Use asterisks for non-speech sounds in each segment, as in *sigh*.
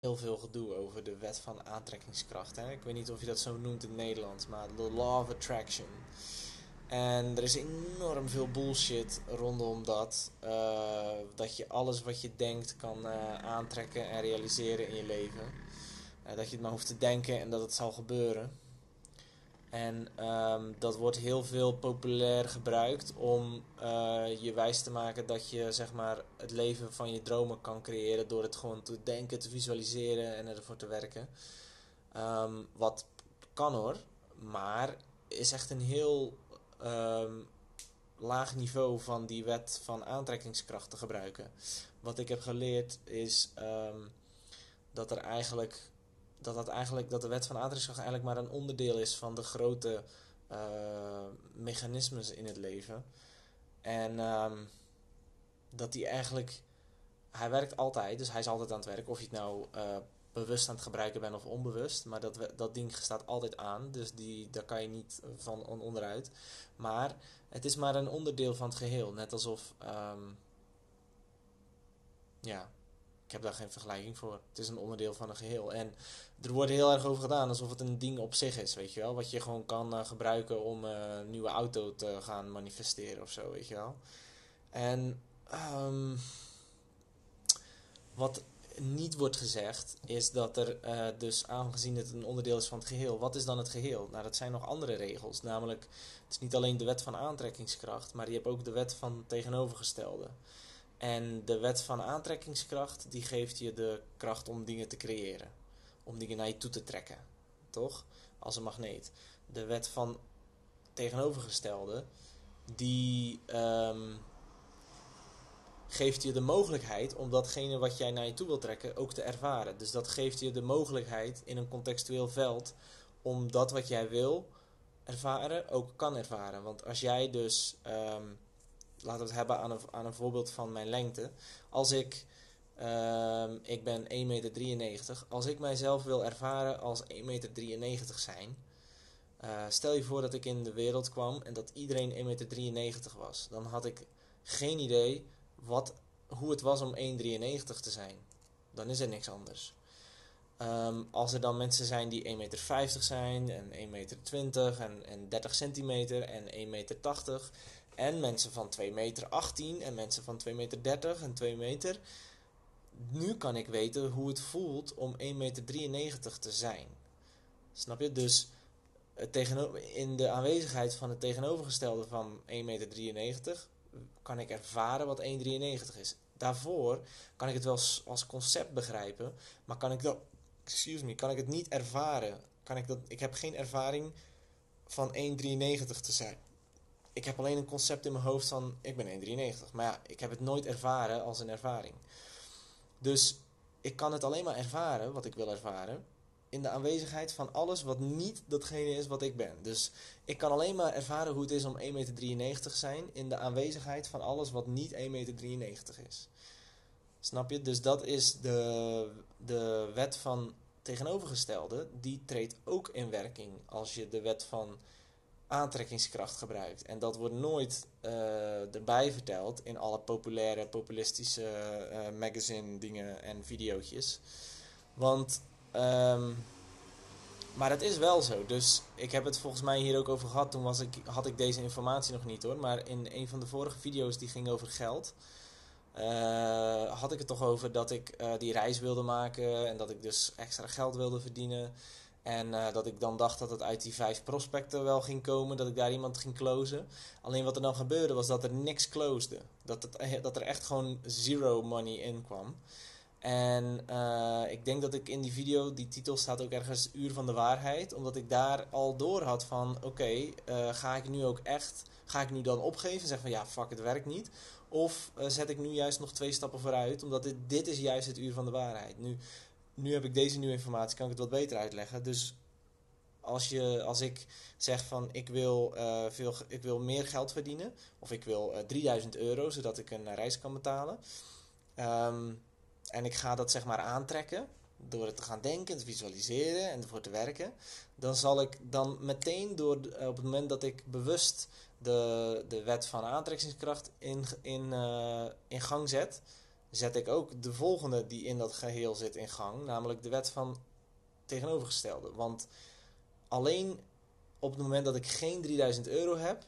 heel veel gedoe over de wet van aantrekkingskracht. Hè? Ik weet niet of je dat zo noemt in het Nederlands, maar de law of attraction. En er is enorm veel bullshit rondom dat. eh, dat je alles wat je denkt kan eh, aantrekken en realiseren in je leven. Eh, dat je het maar hoeft te denken en dat het zal gebeuren. En ehm, dat wordt heel veel populair gebruikt om eh, je wijs te maken dat je zeg maar, het leven van je dromen kan creëren door het gewoon te denken, te visualiseren en ervoor te werken. Ehm, wat kan hoor, maar is echt een heel ehm, laag niveau van die wet van aantrekkingskracht te gebruiken. Wat ik heb geleerd is dat er eigenlijk dat, dat eigenlijk dat de wet van aantrekkingskracht eigenlijk maar een onderdeel is van de grote eh, mechanismes in het leven. En ehm, dat die eigenlijk hij werkt altijd, dus hij is altijd aan het werk, of je het nou eh, bewust aan het gebruiken bent of onbewust. Maar dat, dat ding staat altijd aan, dus die, daar kan je niet van on- onderuit. Maar het is maar een onderdeel van het geheel, net alsof, ehm, ja, ik heb daar geen vergelijking voor. Het is een onderdeel van een geheel. En er wordt heel erg over gedaan alsof het een ding op zich is, weet je wel. Wat je gewoon kan eh, gebruiken om eh, een nieuwe auto te gaan manifesteren of zo, weet je wel. En ehm, wat niet wordt gezegd, is dat er eh, dus aangezien het een onderdeel is van het geheel, wat is dan het geheel? Nou, dat zijn nog andere regels. Namelijk, het is niet alleen de wet van aantrekkingskracht, maar je hebt ook de wet van tegenovergestelde. En de wet van aantrekkingskracht, die geeft je de kracht om dingen te creëren. Om dingen naar je toe te trekken. Toch? Als een magneet. De wet van tegenovergestelde, die ehm, geeft je de mogelijkheid om datgene wat jij naar je toe wilt trekken ook te ervaren. Dus dat geeft je de mogelijkheid in een contextueel veld om dat wat jij wil ervaren ook kan ervaren. Want als jij dus, ehm, laten we het hebben aan een, aan een voorbeeld van mijn lengte. Als ik, ehm, ik ben 1,93 meter, als ik mijzelf wil ervaren als 1,93 meter zijn. eh, stel je voor dat ik in de wereld kwam en dat iedereen 1,93 meter was. Dan had ik geen idee wat, hoe het was om 1,93 te zijn. Dan is er niks anders. Ehm, als er dan mensen zijn die 1,50 meter zijn en 1,20 meter en, en 30 centimeter en 1,80 meter en mensen van 2,18 meter en mensen van 2,30 meter en 2 meter. Nu kan ik weten hoe het voelt om 1,93 meter te zijn. Snap je? Dus het in de aanwezigheid van het tegenovergestelde van 1,93 meter kan ik ervaren wat 1,93 is. Daarvoor kan ik het wel als concept begrijpen, maar kan ik dat, excuse me, kan ik het niet ervaren. Kan ik, dat, ik heb geen ervaring van 1,93 te zijn. Ik heb alleen een concept in mijn hoofd van ik ben 1,93. Maar ja, ik heb het nooit ervaren als een ervaring. Dus ik kan het alleen maar ervaren, wat ik wil ervaren, in de aanwezigheid van alles wat niet datgene is wat ik ben. Dus ik kan alleen maar ervaren hoe het is om 1,93 meter te zijn in de aanwezigheid van alles wat niet 1,93 meter is. Snap je? Dus dat is de, de wet van tegenovergestelde. Die treedt ook in werking als je de wet van aantrekkingskracht gebruikt. En dat wordt nooit eh, erbij verteld in alle populaire, populistische eh, magazine dingen en videootjes. Want, ehm, maar het is wel zo. Dus ik heb het volgens mij hier ook over gehad. Toen was ik, had ik deze informatie nog niet hoor. Maar in een van de vorige video's die ging over geld. eh, had ik het toch over dat ik die reis wilde maken en dat ik dus extra geld wilde verdienen. En eh, dat ik dan dacht dat het uit die vijf prospecten wel ging komen, dat ik daar iemand ging closen. Alleen wat er dan gebeurde was dat er niks closede. Dat, eh, dat er echt gewoon zero money in kwam. En eh, ik denk dat ik in die video, die titel staat ook ergens Uur van de Waarheid, omdat ik daar al door had van, oké, ga ik nu ook echt, ga ik nu dan opgeven, zeg van ja, fuck, het werkt niet. Of zet ik nu juist nog twee stappen vooruit, omdat dit, dit is juist het Uur van de Waarheid. Nu, nu heb ik deze nieuwe informatie, kan ik het wat beter uitleggen. Dus als, je, als ik zeg van ik wil, eh, veel, ik wil meer geld verdienen, of ik wil eh 3000 euro zodat ik een eh, reis kan betalen. Ehm, en ik ga dat zeg maar aantrekken door het te gaan denken, te visualiseren en ervoor te werken. Dan zal ik dan meteen door, de- op het moment dat ik bewust de, de wet van aantrekkingskracht in, in, eh, in gang zet, zet ik ook de volgende die in dat geheel zit in gang, namelijk de wet van tegenovergestelde. Want alleen op het moment dat ik geen 3000 euro heb,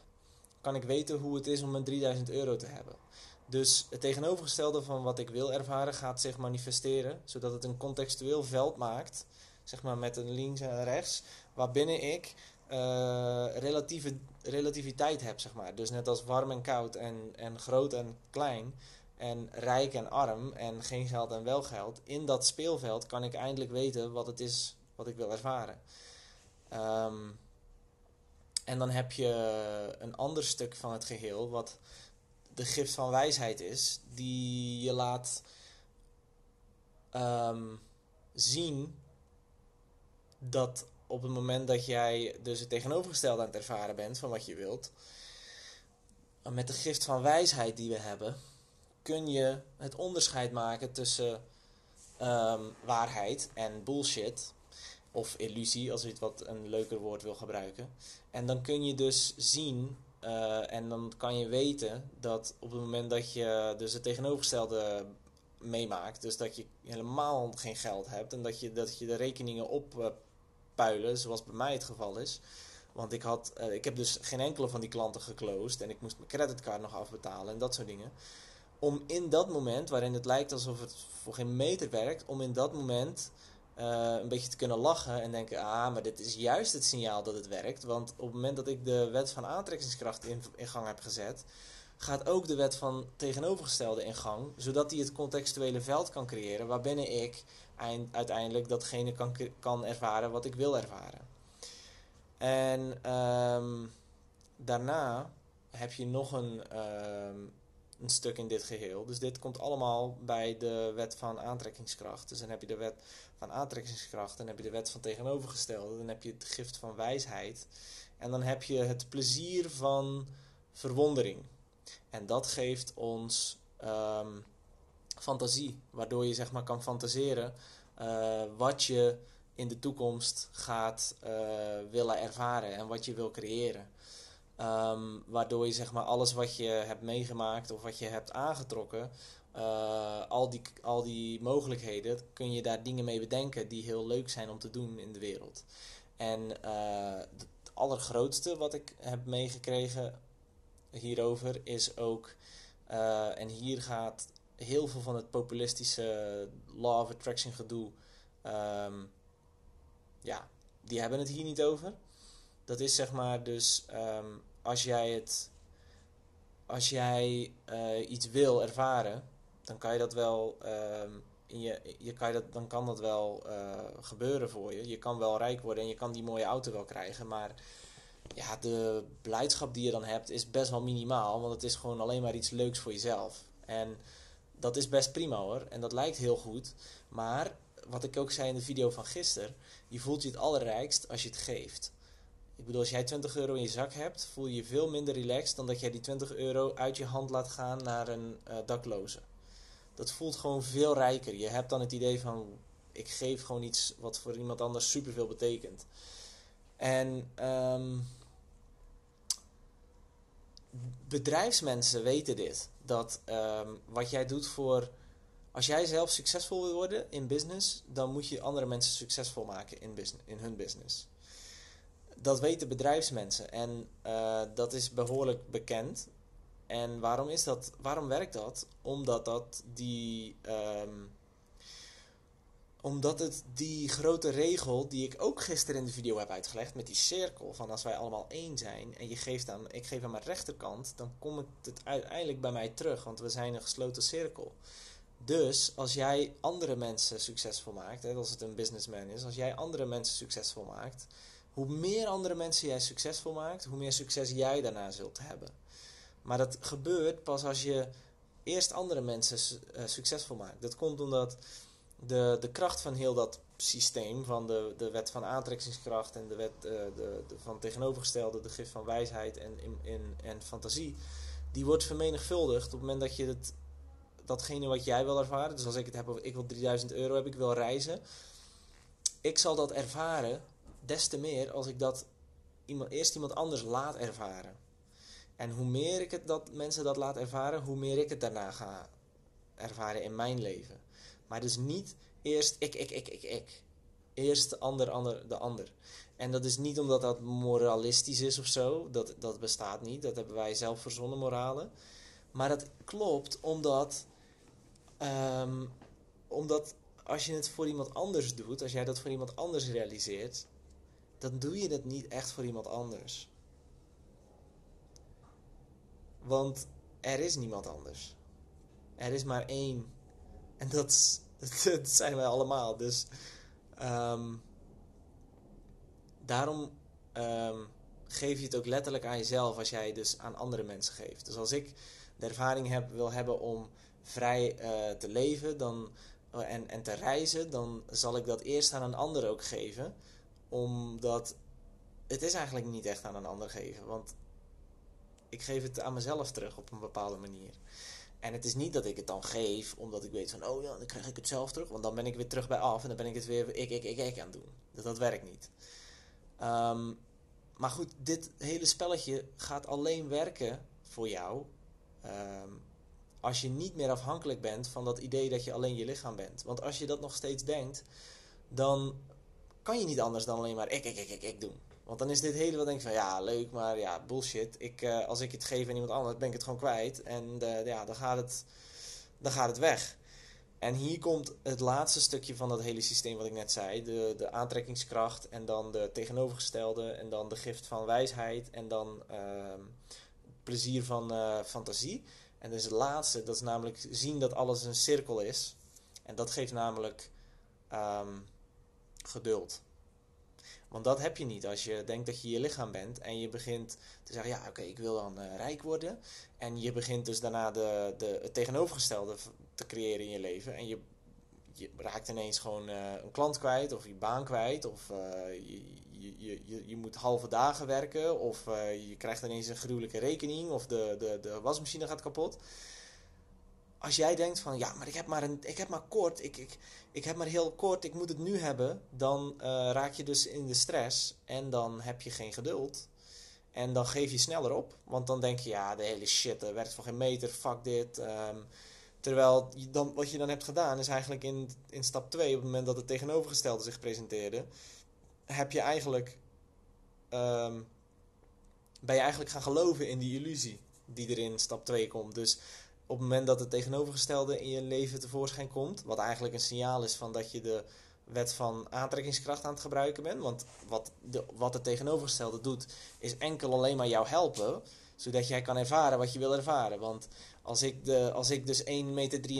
kan ik weten hoe het is om een 3000 euro te hebben. Dus het tegenovergestelde van wat ik wil ervaren gaat zich manifesteren, zodat het een contextueel veld maakt, zeg maar met een links en rechts, waarbinnen ik uh, relatieve, relativiteit heb, zeg maar. Dus net als warm en koud en, en groot en klein en rijk en arm en geen geld en wel geld. In dat speelveld kan ik eindelijk weten wat het is wat ik wil ervaren. Um, en dan heb je een ander stuk van het geheel, wat de gift van wijsheid is, die je laat um, zien dat op het moment dat jij dus het tegenovergestelde aan het ervaren bent van wat je wilt, met de gift van wijsheid die we hebben, kun je het onderscheid maken tussen um, waarheid en bullshit. Of illusie, als je het wat een leuker woord wil gebruiken. En dan kun je dus zien uh, en dan kan je weten dat op het moment dat je dus het tegenovergestelde meemaakt, dus dat je helemaal geen geld hebt en dat je, dat je de rekeningen oppuilen, zoals bij mij het geval is. Want ik, had, uh, ik heb dus geen enkele van die klanten geclosed en ik moest mijn creditcard nog afbetalen en dat soort dingen. Om in dat moment, waarin het lijkt alsof het voor geen meter werkt, om in dat moment uh, een beetje te kunnen lachen en denken: ah, maar dit is juist het signaal dat het werkt. Want op het moment dat ik de wet van aantrekkingskracht in, in gang heb gezet, gaat ook de wet van tegenovergestelde in gang, zodat hij het contextuele veld kan creëren waarbinnen ik eind, uiteindelijk datgene kan, kan ervaren wat ik wil ervaren. En um, daarna heb je nog een, um, een stuk in dit geheel. Dus dit komt allemaal bij de wet van aantrekkingskracht. Dus dan heb je de wet van aantrekkingskracht, dan heb je de wet van tegenovergestelde, dan heb je het gift van wijsheid en dan heb je het plezier van verwondering. En dat geeft ons um, fantasie, waardoor je zeg maar kan fantaseren uh, wat je in de toekomst gaat uh, willen ervaren en wat je wil creëren. Um, waardoor je zeg maar alles wat je hebt meegemaakt of wat je hebt aangetrokken, uh, al, die, al die mogelijkheden, kun je daar dingen mee bedenken die heel leuk zijn om te doen in de wereld. En uh, het allergrootste wat ik heb meegekregen hierover is ook, uh, en hier gaat heel veel van het populistische law of attraction gedoe, um, ja, die hebben het hier niet over. Dat is zeg maar dus um, als jij het, als jij uh, iets wil ervaren, dan kan je dat wel, uh, in je, je kan dat, dan kan dat wel uh, gebeuren voor je. Je kan wel rijk worden en je kan die mooie auto wel krijgen, maar ja, de blijdschap die je dan hebt is best wel minimaal, want het is gewoon alleen maar iets leuks voor jezelf. En dat is best prima hoor, en dat lijkt heel goed, maar wat ik ook zei in de video van gisteren, je voelt je het allerrijkst als je het geeft. Ik bedoel, als jij 20 euro in je zak hebt, voel je je veel minder relaxed dan dat jij die 20 euro uit je hand laat gaan naar een uh, dakloze. Dat voelt gewoon veel rijker. Je hebt dan het idee van, ik geef gewoon iets wat voor iemand anders superveel betekent. En um, bedrijfsmensen weten dit. Dat um, wat jij doet voor. Als jij zelf succesvol wil worden in business, dan moet je andere mensen succesvol maken in, in hun business dat weten bedrijfsmensen en uh, dat is behoorlijk bekend. En waarom is dat? Waarom werkt dat? Omdat dat die. Um, omdat het die grote regel die ik ook gisteren in de video heb uitgelegd met die cirkel van als wij allemaal één zijn en je geeft aan, ik geef aan mijn rechterkant, dan komt het uiteindelijk bij mij terug, want we zijn een gesloten cirkel. Dus als jij andere mensen succesvol maakt, hè, als het een businessman is, als jij andere mensen succesvol maakt, hoe meer andere mensen jij succesvol maakt, hoe meer succes jij daarna zult hebben. Maar dat gebeurt pas als je eerst andere mensen uh, succesvol maakt. Dat komt omdat de, de kracht van heel dat systeem, van de, de wet van aantrekkingskracht en de wet uh, de, van tegenovergestelde, de gif van wijsheid en, in, in, en fantasie, die wordt vermenigvuldigd op het moment dat je het, datgene wat jij wil ervaren, dus als ik het heb over ik wil 3000 euro heb, ik wil reizen, ik zal dat ervaren des te meer als ik dat iemand, eerst iemand anders laat ervaren. En hoe meer ik het dat mensen dat laat ervaren, hoe meer ik het daarna ga ervaren in mijn leven. Maar dus niet eerst ik, ik, ik, ik, ik. Eerst de ander, ander, de ander. En dat is niet omdat dat moralistisch is of zo. Dat, dat bestaat niet. Dat hebben wij zelf verzonnen moralen. Maar dat klopt omdat, ehm, omdat als je het voor iemand anders doet, als jij dat voor iemand anders realiseert, dan doe je het niet echt voor iemand anders. Want er is niemand anders. Er is maar één. En *laughs* dat, zijn wij allemaal. Dus ehm, daarom ehm, geef je het ook letterlijk aan jezelf als jij dus aan andere mensen geeft. Dus als ik de ervaring heb, wil hebben om vrij uh, te leven dan, uh, en, en te reizen, dan zal ik dat eerst aan een ander ook geven. Omdat het is eigenlijk niet echt aan een ander geven. Want ik geef het aan mezelf terug op een bepaalde manier. En het is niet dat ik het dan geef omdat ik weet van, oh ja, dan krijg ik het zelf terug. Want dan ben ik weer terug bij af en dan ben ik het weer ik, ik, ik, aan het doen. Dat, dat werkt niet. Um, maar goed, dit hele spelletje gaat alleen werken voor jou um, als je niet meer afhankelijk bent van dat idee dat je alleen je lichaam bent. Want als je dat nog steeds denkt, dan kan je niet anders dan alleen maar ik, ik, ik, ik, ik doen. Want dan is dit hele wat denk ik van ja, leuk, maar ja, bullshit. Ik, uh, als ik het geef aan iemand anders, ben ik het gewoon kwijt. En uh, ja, dan gaat, het, dan gaat het weg. En hier komt het laatste stukje van dat hele systeem wat ik net zei. De, de aantrekkingskracht en dan de tegenovergestelde en dan de gift van wijsheid en dan uh, plezier van uh, fantasie. En dus het laatste, dat is namelijk zien dat alles een cirkel is. En dat geeft namelijk um, geduld. Want dat heb je niet als je denkt dat je je lichaam bent en je begint te zeggen: Ja, oké, ik wil dan uh, rijk worden. En je begint dus daarna de, de, het tegenovergestelde te creëren in je leven. En je, je raakt ineens gewoon uh, een klant kwijt, of je baan kwijt, of uh, je, je, je, je moet halve dagen werken, of je krijgt ineens een gruwelijke rekening, of de, de, de wasmachine gaat kapot als jij denkt van ja, maar ik heb maar, een, ik heb maar kort, ik, ik, ik heb maar heel kort, ik moet het nu hebben, dan uh, raak je dus in de stress en dan heb je geen geduld. En dan geef je sneller op, want dan denk je ja, de hele shit, er werkt voor geen meter, fuck dit. Um, terwijl dan, wat je dan hebt gedaan is eigenlijk in, in stap 2, op het moment dat het tegenovergestelde zich presenteerde, heb je eigenlijk, um, ben je eigenlijk gaan geloven in die illusie die er in stap 2 komt. Dus op het moment dat het tegenovergestelde in je leven tevoorschijn komt, wat eigenlijk een signaal is van dat je de wet van aantrekkingskracht aan het gebruiken bent. Want wat, de, wat het tegenovergestelde doet, is enkel alleen maar jou helpen, zodat jij kan ervaren wat je wil ervaren. Want als ik, de, als ik dus 1,93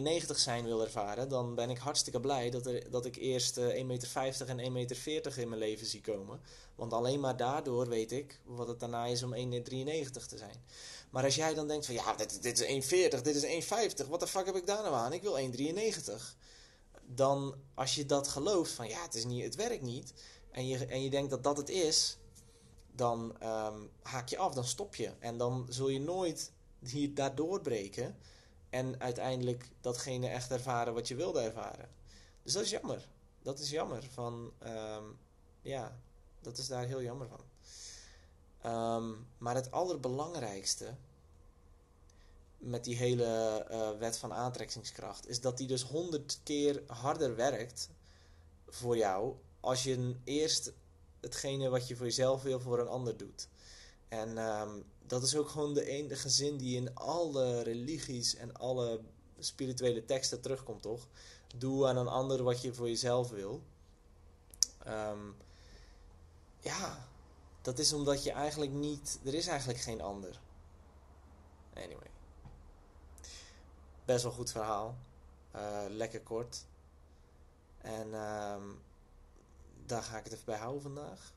meter zijn wil ervaren, dan ben ik hartstikke blij dat, er, dat ik eerst uh, 1,50 meter en 1,40 meter in mijn leven zie komen. Want alleen maar daardoor weet ik wat het daarna is om 1,93 meter te zijn. Maar als jij dan denkt van ja, dit, dit is 1,40, dit is 1,50, wat de fuck heb ik daar nou aan? Ik wil 1,93. Dan als je dat gelooft van ja, het, is niet, het werkt niet. En je, en je denkt dat dat het is, dan um, haak je af, dan stop je. En dan zul je nooit hier daar doorbreken. En uiteindelijk datgene echt ervaren wat je wilde ervaren. Dus dat is jammer. Dat is jammer. Van, um, ja, dat is daar heel jammer van. Um, maar het allerbelangrijkste met die hele uh, wet van aantrekkingskracht is dat die dus honderd keer harder werkt voor jou als je eerst hetgene wat je voor jezelf wil voor een ander doet. En um, dat is ook gewoon de enige zin die in alle religies en alle spirituele teksten terugkomt, toch? Doe aan een ander wat je voor jezelf wil. Um, ja, dat is omdat je eigenlijk niet. Er is eigenlijk geen ander. Anyway. Best wel goed verhaal. Uh, lekker kort. En um, daar ga ik het even bij houden vandaag.